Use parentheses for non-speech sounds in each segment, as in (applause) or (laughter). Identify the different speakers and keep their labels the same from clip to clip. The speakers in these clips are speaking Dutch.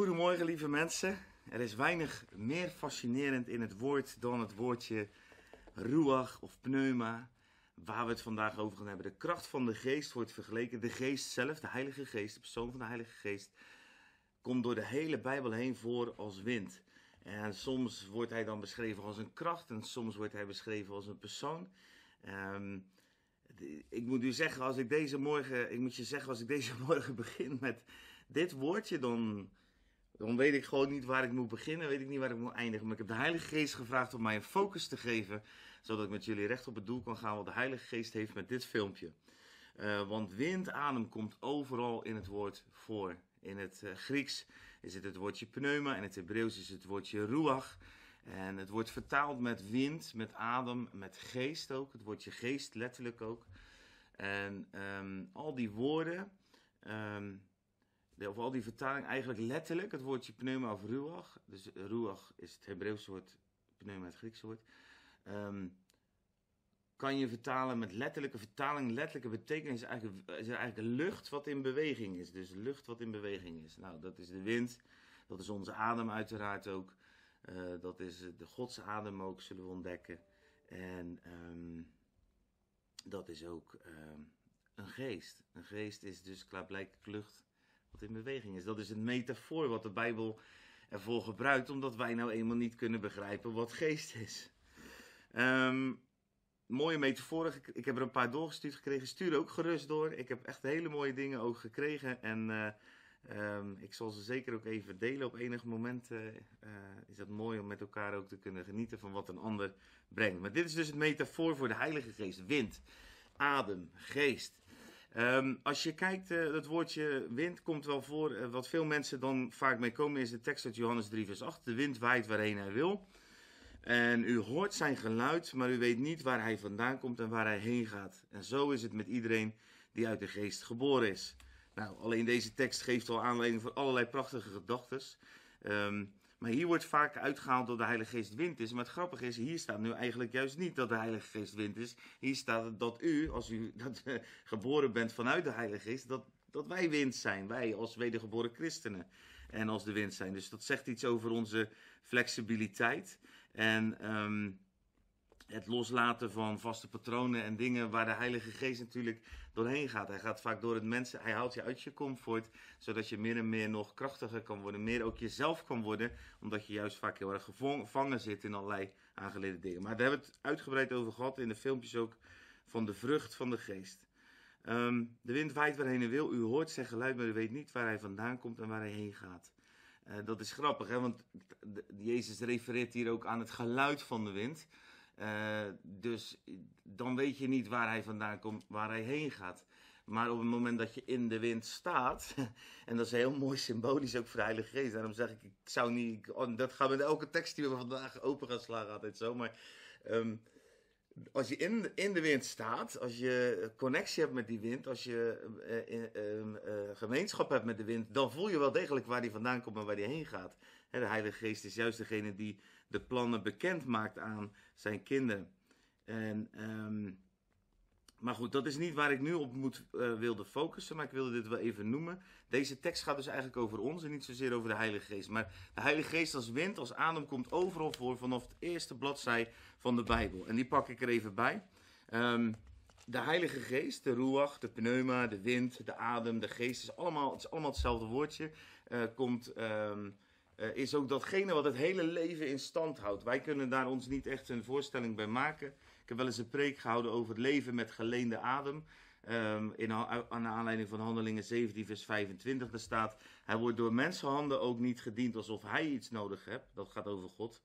Speaker 1: Goedemorgen, lieve mensen. Er is weinig meer fascinerend in het woord dan het woordje ruach of pneuma, waar we het vandaag over gaan hebben. De kracht van de geest wordt vergeleken. De geest zelf, de Heilige Geest, de persoon van de Heilige Geest, komt door de hele Bijbel heen voor als wind. En soms wordt hij dan beschreven als een kracht en soms wordt hij beschreven als een persoon. Ehm, ik moet u zeggen, als ik deze morgen, ik moet je zeggen, als ik deze (laughs) morgen begin met dit woordje, dan, dan weet ik gewoon niet waar ik moet beginnen, weet ik niet waar ik moet eindigen. Maar ik heb de Heilige Geest gevraagd om mij een focus te geven, zodat ik met jullie recht op het doel kan gaan wat de Heilige Geest heeft met dit filmpje. Eh, want wind, adem komt overal in het woord voor. In het eh, Grieks is het het woordje pneuma, in het Hebreeuws is het woordje ruach. En het wordt vertaald met wind, met adem, met geest ook. Het woordje geest letterlijk ook. En ehm, al die woorden, ehm, of al die vertaling eigenlijk letterlijk, het woordje pneuma of ruach. Dus ruach is het Hebreeuwse woord, pneuma het Griekse woord. ehm, kan je vertalen met letterlijke vertaling. Letterlijke betekenis is eigenlijk, is eigenlijk lucht wat in beweging is. Dus lucht wat in beweging is. Nou, dat is de wind. Dat is onze adem uiteraard ook. Eh, dat is de godsadem ook, zullen we ontdekken. En ehm, dat is ook ehm, een geest. Een geest is dus klaarblijkelijk lucht wat in beweging is. Dat is een metafoor wat de Bijbel ervoor gebruikt, omdat wij nou eenmaal niet kunnen begrijpen wat geest is. Ehm, mooie metaforen. Ik- heb er een paar doorgestuurd gekregen. Stuur ook gerust door. Ik heb echt hele mooie dingen ook gekregen. En eh, ehm, ik zal ze zeker ook even delen. Op enig moment eh, eh, is dat mooi om met elkaar ook te kunnen genieten van wat een ander brengt. Maar dit is dus het metafoor voor de Heilige Geest. Wind, adem, geest. Ehm, als je kijkt, eh het woordje wind komt wel voor. Eh, wat veel mensen dan vaak mee komen is de tekst uit Johannes 3 vers 8. De wind waait waarheen hij wil. En u hoort zijn geluid, maar u weet niet waar hij vandaan komt en waar hij heen gaat. En zo is het met iedereen die uit de geest geboren is. Nou, alleen deze tekst geeft al aanleiding voor allerlei prachtige gedachten. Ehm, maar hier wordt vaak uitgehaald dat de Heilige Geest wind is. Maar het grappige is, hier staat nu eigenlijk juist niet dat de Heilige Geest wind is. Hier staat dat u, als u (laughs) dat, eh, geboren bent vanuit de Heilige Geest, dat, dat wij wind zijn. Wij als wedergeboren christenen en als de wind zijn. Dus dat zegt iets over onze flexibiliteit. En ehm, het loslaten van vaste patronen en dingen waar de Heilige Geest natuurlijk doorheen gaat. Hij gaat vaak door het mensen, hij haalt je uit je comfort, zodat je meer en meer nog krachtiger kan worden, meer ook jezelf kan worden, omdat je juist vaak heel erg gevang- gevangen zit in allerlei aangeleerde dingen. Maar daar hebben we het uitgebreid over gehad in de filmpjes ook van de vrucht van de geest. Ehm, de wind waait waarheen hij wil, u hoort zijn geluid, maar u weet niet waar hij vandaan komt en waar hij heen gaat. Eh, dat is grappig, hè? want Jezus refereert hier ook aan het geluid van de wind. Eh, dus dan weet je niet waar hij vandaan komt, waar hij heen gaat. Maar op het moment dat je in de wind staat, (laughs) en dat is heel mooi symbolisch ook voor de Heilige Geest. Daarom zeg ik, ik zou niet, oh, dat gaat met elke tekst die we vandaag open gaan slagen altijd zo. Maar ehm, als je in, de- in de wind staat, als je connectie hebt met die wind, als je eh, ehm, eh, gemeenschap hebt met de wind, dan voel je wel degelijk waar die vandaan komt en waar die heen gaat. De Heilige Geest is juist degene die de plannen bekend maakt aan zijn kinderen. En, ehm, maar goed, dat is niet waar ik nu op moet, eh, wilde focussen, maar ik wilde dit wel even noemen. Deze tekst gaat dus eigenlijk over ons en niet zozeer over de Heilige Geest. Maar de Heilige Geest als wind, als adem, komt overal voor vanaf het eerste bladzij van de Bijbel. En die pak ik er even bij. Ehm, de Heilige Geest, de ruach, de pneuma, de wind, de adem, de geest, is allemaal, het is allemaal hetzelfde woordje. eh, komt, ehm, eh, is ook datgene wat het hele leven in stand houdt. Wij kunnen daar ons niet echt een voorstelling bij maken. Ik heb wel eens een preek gehouden over het leven met geleende adem. Ehm, in, aan aanleiding van Handelingen 17, vers 25, daar staat: Hij wordt door mensenhanden ook niet gediend alsof hij iets nodig heeft. Dat gaat over God.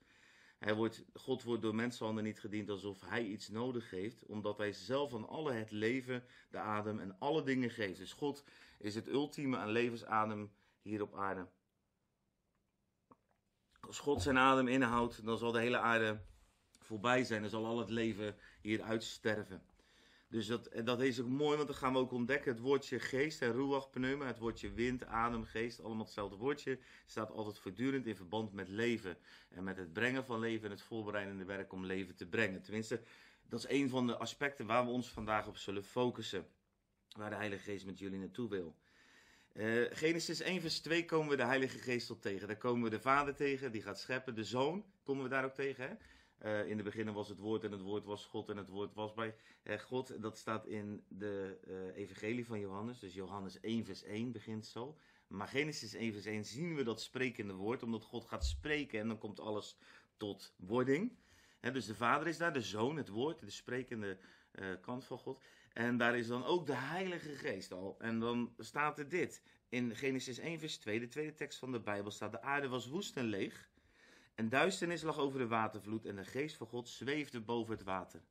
Speaker 1: Hij wordt, God wordt door mensenhanden niet gediend alsof hij iets nodig heeft, omdat hij zelf aan alle het leven, de adem en alle dingen geeft. Dus God is het ultieme aan levensadem hier op aarde. God zijn adem inhoudt, dan zal de hele aarde voorbij zijn. Dan zal al het leven hier uitsterven. Dus dat, dat is ook mooi, want dan gaan we ook ontdekken. Het woordje geest en ruach pneuma, het woordje wind, adem, geest, allemaal hetzelfde woordje, staat altijd voortdurend in verband met leven. En met het brengen van leven en het voorbereidende werk om leven te brengen. Tenminste, dat is een van de aspecten waar we ons vandaag op zullen focussen. Waar de Heilige Geest met jullie naartoe wil. Uh, Genesis 1 vers 2 komen we de Heilige Geest tot tegen. Daar komen we de Vader tegen, die gaat scheppen. De Zoon komen we daar ook tegen. Hè? Uh, in de beginnen was het woord en het woord was God en het woord was bij God. Dat staat in de evangelie van Johannes. Dus Johannes 1 vers 1 begint zo. Maar Genesis 1 vers 1 zien we dat sprekende woord. Omdat God gaat spreken en dan komt alles tot wording. Dus de Vader is daar, de Zoon, het woord, de sprekende kant van God. En daar is dan ook de Heilige Geest al. En dan staat er dit. In Genesis 1 vers 2, de tweede tekst van de Bijbel staat. De aarde was woest en leeg. En duisternis lag over de watervloed. En de geest van God zweefde boven het water.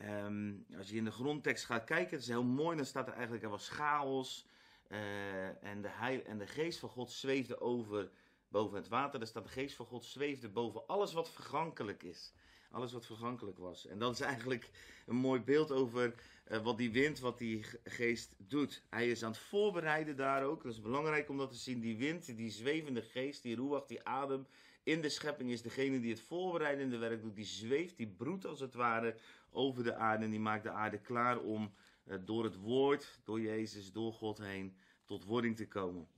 Speaker 1: Um, als je in de grondtekst gaat kijken, het is heel mooi. Dan staat er eigenlijk, er was chaos. Uh, en, de heil, en de geest van God zweefde over boven het water. Daar staat de geest van God zweefde boven alles wat vergankelijk is. Alles wat vergankelijk was. En dat is eigenlijk een mooi beeld over uh, wat die wind, wat die geest doet. Hij is aan het voorbereiden daar ook. Dat is belangrijk om dat te zien. Die wind, die zwevende geest, die roewacht, die adem in de schepping is degene die het voorbereidende werk doet. Die zweeft, die broedt als het ware over de aarde. En die maakt de aarde klaar om uh, door het woord, door Jezus, door God heen tot wording te komen.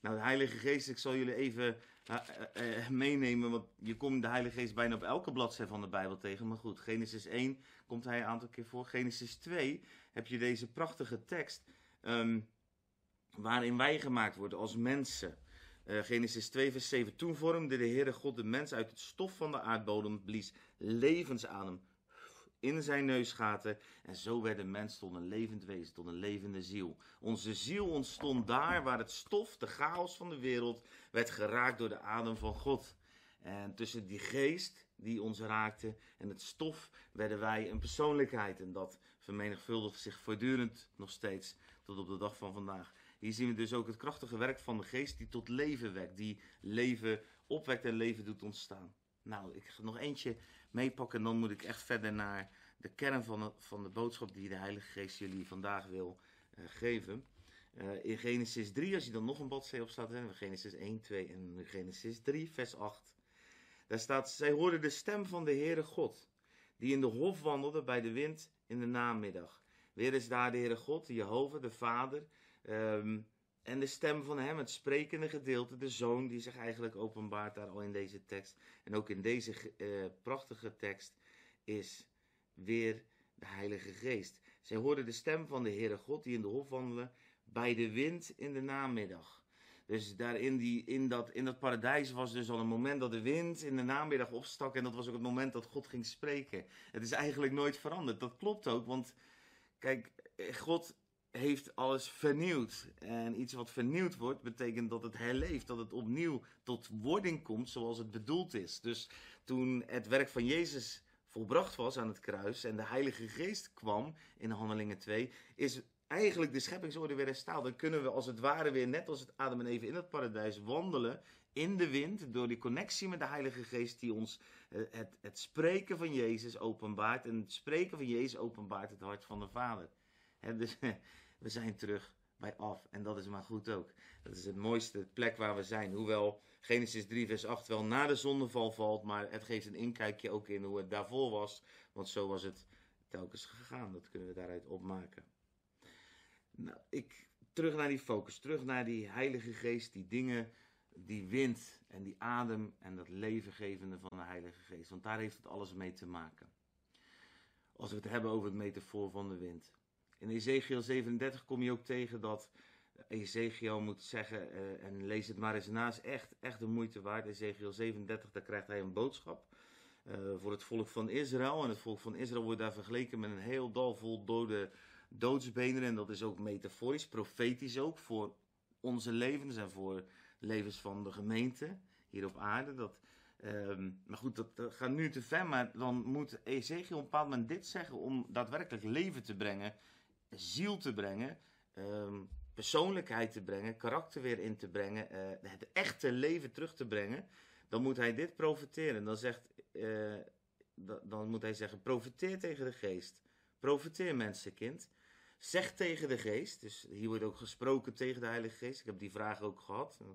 Speaker 1: Nou, de Heilige Geest, ik zal jullie even uh, uh, meenemen, want je komt de Heilige Geest bijna op elke bladzijde van de Bijbel tegen. Maar goed, Genesis 1 komt hij een aantal keer voor. Genesis 2 heb je deze prachtige tekst um, waarin wij gemaakt worden als mensen. Genesis 2 vers 7. Toen vormde de Heere God de mens uit het stof van de aardbodem, blies levensadem in zijn neusgaten. En zo werd de mens tot een levend wezen, tot een levende ziel. Onze ziel ontstond daar waar het stof, de chaos van de wereld, werd geraakt door de adem van God. En tussen die geest die ons raakte en het stof werden wij een persoonlijkheid. En dat vermenigvuldigt zich voortdurend nog steeds tot op de dag van vandaag. Hier zien we dus ook het krachtige werk van de geest die tot leven wekt, die leven opwekt en leven doet ontstaan. Nou, ik ga nog eentje meepakken en dan moet ik echt verder naar de kern van de, van de boodschap die de Heilige Geest jullie vandaag wil uh, geven. Uh, in Genesis 3, als je dan nog een bladzijde op staat, hè, Genesis 1, 2 en Genesis 3, vers 8. Daar staat, zij hoorden de stem van de Heere God, die in de hof wandelde bij de wind in de namiddag. Weer is daar de Heere God, Jehovah, de Vader, um, en de stem van hem, het sprekende gedeelte, de zoon, die zich eigenlijk openbaart daar al in deze tekst. En ook in deze uh, prachtige tekst is weer de Heilige Geest. Zij hoorden de stem van de Heere God, die in de hof wandelde, bij de wind in de namiddag. Dus daar in, die, in, dat, in dat paradijs was dus al een moment dat de wind in de namiddag opstak. En dat was ook het moment dat God ging spreken. Het is eigenlijk nooit veranderd. Dat klopt ook, want kijk, God heeft alles vernieuwd. En iets wat vernieuwd wordt, betekent dat het herleeft, dat het opnieuw tot wording komt zoals het bedoeld is. Dus toen het werk van Jezus volbracht was aan het kruis en de Heilige Geest kwam in Handelingen 2, is eigenlijk de scheppingsorde weer hersteld. Dan kunnen we als het ware weer, net als het Adam en even in het paradijs, wandelen in de wind door die connectie met de Heilige Geest die ons eh, het, het spreken van Jezus openbaart. En het spreken van Jezus openbaart het hart van de Vader. Dus (laughs) we zijn terug bij af. En dat is maar goed ook. Dat is het mooiste plek waar we zijn. Hoewel Genesis 3 vers 8 wel na de zondeval valt. Maar het geeft een inkijkje ook in hoe het daarvoor was. Want zo was het telkens gegaan. Dat kunnen we daaruit opmaken. Nou, ik, terug naar die focus. Terug naar die heilige geest. Die dingen, die wind en die adem en dat levengevende van de heilige geest. Want daar heeft het alles mee te maken. Als we het hebben over het metafoor van de wind. In Ezekiel 37 kom je ook tegen dat Ezekiel moet zeggen, uh, en lees het maar eens na, is echt, echt de moeite waard. Ezekiel 37, daar krijgt hij een boodschap uh, voor het volk van Israël. En het volk van Israël wordt daar vergeleken met een heel dal vol dode doodsbenen. En dat is ook metaforisch, profetisch ook, voor onze levens en voor levens van de gemeente hier op aarde. Dat, um, maar goed, dat, dat, gaat nu te ver, maar dan moet Ezekiel op een bepaald moment dit zeggen om daadwerkelijk leven te brengen ziel te brengen, um, persoonlijkheid te brengen, karakter weer in te brengen, uh, het echte leven terug te brengen, dan moet hij dit profiteren. Dan, zegt, uh, dan moet hij zeggen: profiteer tegen de geest. Profiteer, mensenkind. Zeg tegen de geest. Dus hier wordt ook gesproken tegen de Heilige Geest. Ik heb die vraag ook gehad. Daar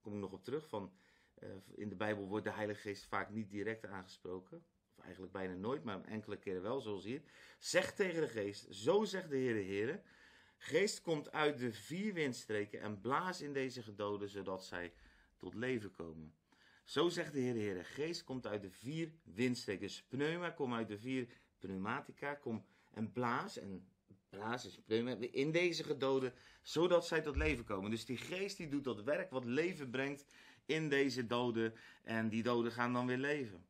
Speaker 1: kom ik nog op terug. Van, uh, in de Bijbel wordt de Heilige Geest vaak niet direct aangesproken eigenlijk bijna nooit, maar enkele keren wel, zoals hier. Zeg tegen de geest, zo zegt de Heer de Heer, Geest komt uit de vier windstreken en blaast in deze gedoden, zodat zij tot leven komen. Zo zegt de Heer, Heer, geest komt uit de vier windstreken. Dus pneuma komt uit de vier pneumatica, kom en blaas, en blaas is pneuma, in deze gedoden, zodat zij tot leven komen. Dus die geest die doet dat werk wat leven brengt in deze doden, en die doden gaan dan weer leven.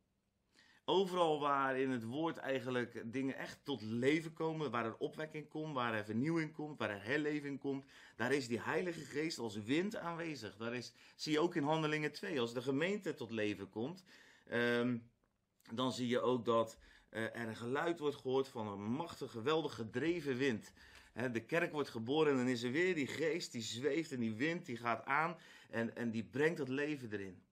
Speaker 1: Overal waar in het woord eigenlijk dingen echt tot leven komen, waar er opwekking komt, waar er vernieuwing komt, waar er herleving komt, daar is die Heilige Geest als wind aanwezig. Daar is, zie je ook in Handelingen 2, als de gemeente tot leven komt, ehm, dan zie je ook dat uh, er een geluid wordt gehoord van een machtig, geweldig gedreven wind. de kerk wordt geboren en dan is er weer die geest die zweeft en die wind die gaat aan en, en die brengt het leven erin.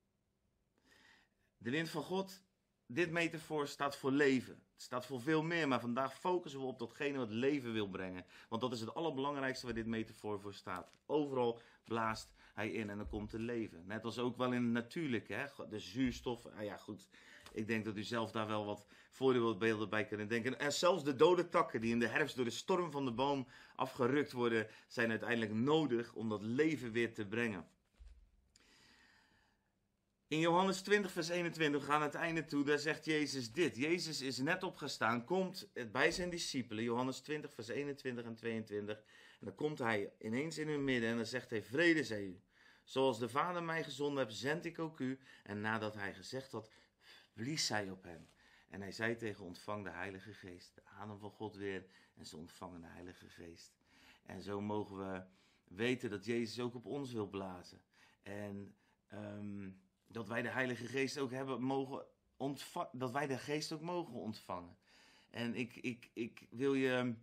Speaker 1: De wind van God dit metafoor staat voor leven. Het staat voor veel meer, maar vandaag focussen we op datgene wat leven wil brengen. Want dat is het allerbelangrijkste waar dit metafoor voor staat. Overal blaast hij in en dan komt er leven. Net als ook wel in het natuurlijke, hè? de zuurstof. Ah ja, goed. Ik denk dat u zelf daar wel wat voorbeelden bij kunnen denken. En zelfs de dode takken die in de herfst door de storm van de boom afgerukt worden, zijn uiteindelijk nodig om dat leven weer te brengen. In Johannes 20, vers 21 gaan het einde toe, daar zegt Jezus dit. Jezus is net opgestaan, komt bij zijn discipelen, Johannes 20, vers 21 en 22. En dan komt hij ineens in hun midden en dan zegt hij, vrede zij u. Zoals de Vader mij gezonden hebt, zend ik ook u. En nadat hij gezegd had, blies hij op hem. En hij zei tegen, ontvang de Heilige Geest. De adem van God weer en ze ontvangen de Heilige Geest. En zo mogen we weten dat Jezus ook op ons wil blazen. En... Um, dat wij de Heilige Geest ook hebben mogen ontvangen. Dat wij de Geest ook mogen ontvangen. En ik, ik, ik wil je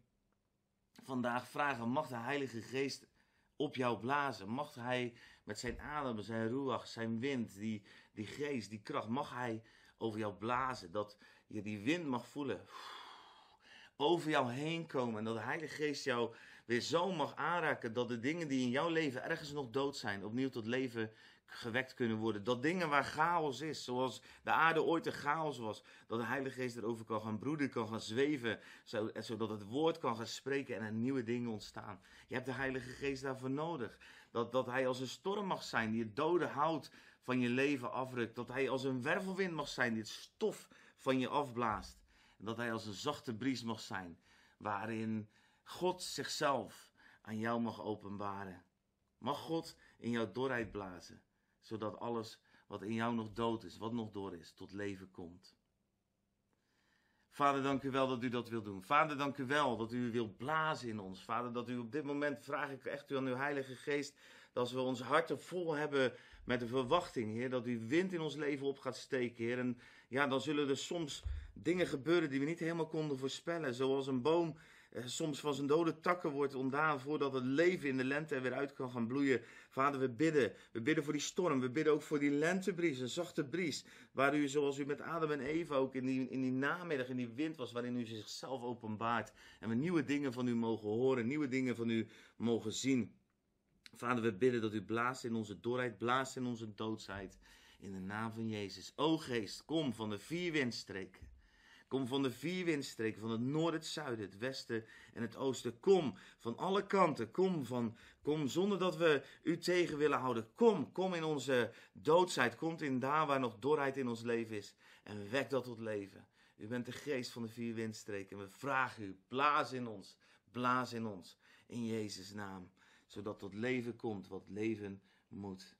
Speaker 1: vandaag vragen: mag de Heilige Geest op jou blazen? Mag hij met zijn adem, zijn ruach, zijn wind, die, die geest, die kracht, mag hij over jou blazen? Dat je die wind mag voelen. Over jou heen komen. En dat de Heilige Geest jou weer zo mag aanraken. Dat de dingen die in jouw leven ergens nog dood zijn, opnieuw tot leven gewekt kunnen worden. Dat dingen waar chaos is, zoals de aarde ooit een chaos was, dat de Heilige Geest erover kan gaan broeden, kan gaan zweven, zodat het woord kan gaan spreken en er nieuwe dingen ontstaan. Je hebt de Heilige Geest daarvoor nodig. Dat, dat Hij als een storm mag zijn die het dode hout van je leven afrukt. Dat Hij als een wervelwind mag zijn die het stof van je afblaast. En dat Hij als een zachte bries mag zijn, waarin God zichzelf aan jou mag openbaren. Mag God in jouw dorheid blazen zodat alles wat in jou nog dood is, wat nog door is, tot leven komt. Vader, dank u wel dat u dat wilt doen. Vader, dank u wel dat u wilt blazen in ons. Vader, dat u op dit moment, vraag ik echt u aan uw Heilige Geest, dat als we onze harten vol hebben met de verwachting, Heer, dat u wind in ons leven op gaat steken, Heer. En ja, dan zullen er soms dingen gebeuren die we niet helemaal konden voorspellen, zoals een boom soms van zijn dode takken wordt ontdaan voordat het leven in de lente er weer uit kan gaan bloeien. Vader, we bidden. We bidden voor die storm. We bidden ook voor die lentebries, een zachte bries. Waar u, zoals u met Adam en Eva ook in die, in die namiddag, in die wind was, waarin u zichzelf openbaart. En we nieuwe dingen van u mogen horen, nieuwe dingen van u mogen zien. Vader, we bidden dat u blaast in onze dorheid, blaast in onze doodsheid. In de naam van Jezus. O geest, kom van de vier windstreken. Kom van de vier windstreken, van het noorden, het zuiden, het westen en het oosten. Kom van alle kanten. Kom, van, kom zonder dat we u tegen willen houden. Kom, kom in onze doodsheid. Kom in daar waar nog dorheid in ons leven is. En wek dat tot leven. U bent de geest van de vier windstreken. En we vragen u, blaas in ons. Blaas in ons. In Jezus' naam. Zodat tot leven komt wat leven moet.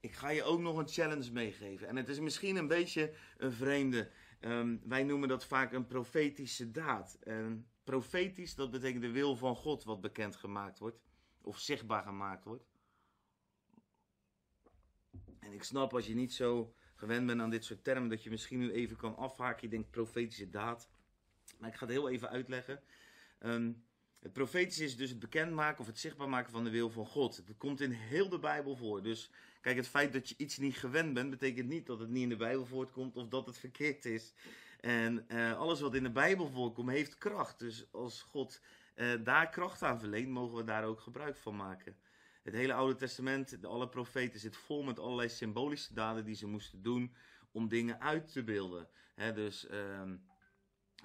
Speaker 1: Ik ga je ook nog een challenge meegeven. En het is misschien een beetje een vreemde. Um, wij noemen dat vaak een profetische daad. En profetisch, dat betekent de wil van God wat bekendgemaakt wordt. Of zichtbaar gemaakt wordt. En ik snap als je niet zo gewend bent aan dit soort termen, dat je misschien nu even kan afhaken. Je denkt profetische daad. Maar ik ga het heel even uitleggen. Um, het profetische is dus het bekendmaken of het zichtbaar maken van de wil van God. Het komt in heel de Bijbel voor. Dus kijk, het feit dat je iets niet gewend bent, betekent niet dat het niet in de Bijbel voortkomt of dat het verkeerd is. En uh, alles wat in de Bijbel voorkomt, heeft kracht. Dus als God uh, daar kracht aan verleent, mogen we daar ook gebruik van maken. Het hele Oude Testament, de alle profeten, zit vol met allerlei symbolische daden die ze moesten doen om dingen uit te beelden. Dus. Uh,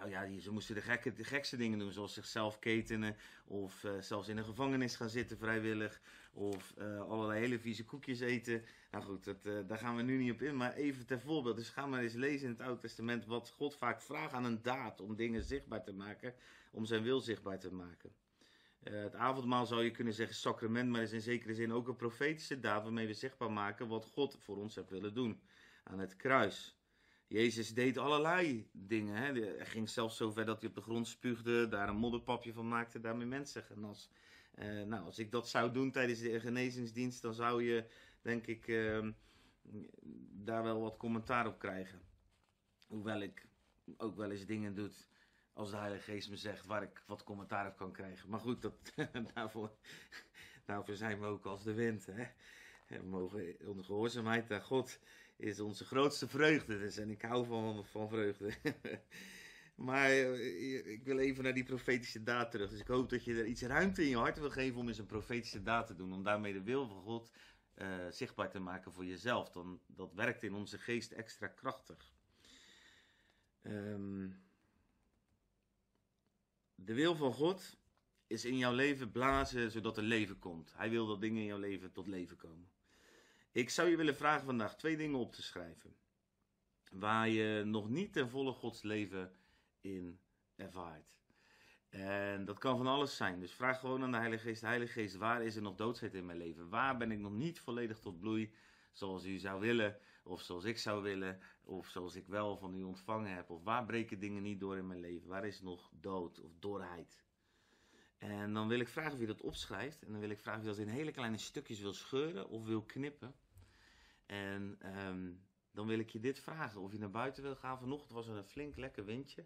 Speaker 1: nou ja, ze moesten de, gekke, de gekste dingen doen, zoals zichzelf ketenen. Of uh, zelfs in een gevangenis gaan zitten vrijwillig. Of uh, allerlei hele vieze koekjes eten. Nou goed, dat, uh, daar gaan we nu niet op in. Maar even ter voorbeeld. Dus ga maar eens lezen in het Oude Testament wat God vaak vraagt aan een daad. Om dingen zichtbaar te maken. Om zijn wil zichtbaar te maken. het avondmaal zou je kunnen zeggen sacrament. Maar is in zekere zin ook een profetische daad. Waarmee we zichtbaar maken wat God voor ons heeft willen doen. Aan het kruis. Jezus deed allerlei dingen. Hè. Hij ging zelfs zo ver dat hij op de grond spuugde, daar een modderpapje van maakte, daarmee mensen genas. Uh, nou, als ik dat zou doen tijdens de genezingsdienst, dan zou je, denk ik, uh, daar wel wat commentaar op krijgen. Hoewel ik ook wel eens dingen doe als de Heilige Geest me zegt waar ik wat commentaar op kan krijgen. Maar goed, dat, (laughs) daarvoor, daarvoor zijn we ook als de wind. Hè. We mogen onder gehoorzaamheid aan God is onze grootste vreugde. Dus, en ik hou van, van vreugde. (laughs) maar eh, ik wil even naar die profetische daad terug. Dus ik hoop dat je er iets ruimte in je hart wil geven om eens een profetische daad te doen. Om daarmee de wil van God uh, zichtbaar te maken voor jezelf. Dan, dat werkt in onze geest extra krachtig. Um, de wil van God is in jouw leven blazen zodat er leven komt. Hij wil dat dingen in jouw leven tot leven komen. Ik zou je willen vragen vandaag twee dingen op te schrijven. Waar je nog niet ten volle Gods leven in ervaart. En dat kan van alles zijn. Dus vraag gewoon aan de Heilige Geest: Heilige Geest, waar is er nog doodsheid in mijn leven? Waar ben ik nog niet volledig tot bloei zoals u zou willen? Of zoals ik zou willen? Of zoals ik wel van u ontvangen heb? Of waar breken dingen niet door in mijn leven? Waar is nog dood of dorheid? En dan wil ik vragen of je dat opschrijft. En dan wil ik vragen of je dat in hele kleine stukjes wil scheuren of wil knippen. En um, dan wil ik je dit vragen. Of je naar buiten wil gaan. Vanochtend was er een flink lekker windje.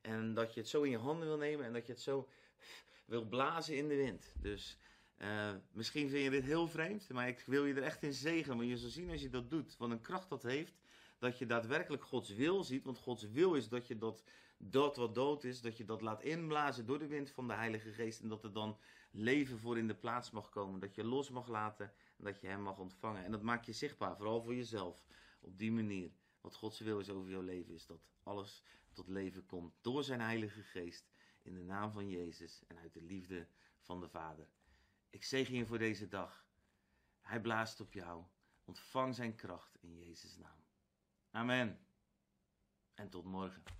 Speaker 1: En dat je het zo in je handen wil nemen en dat je het zo (laughs) wil blazen in de wind. Dus uh, misschien vind je dit heel vreemd, maar ik wil je er echt in zegen. Maar je zal zien als je dat doet, wat een kracht dat heeft. Dat je daadwerkelijk Gods wil ziet. Want Gods wil is dat je dat, dat wat dood is, dat je dat laat inblazen door de wind van de Heilige Geest. En dat er dan leven voor in de plaats mag komen. Dat je los mag laten en dat je Hem mag ontvangen. En dat maakt je zichtbaar, vooral voor jezelf. Op die manier. Wat Gods wil is over jouw leven, is dat alles tot leven komt door zijn Heilige Geest. In de naam van Jezus en uit de liefde van de Vader. Ik zegen je voor deze dag. Hij blaast op jou. Ontvang zijn kracht in Jezus' naam. Amen. En tot morgen.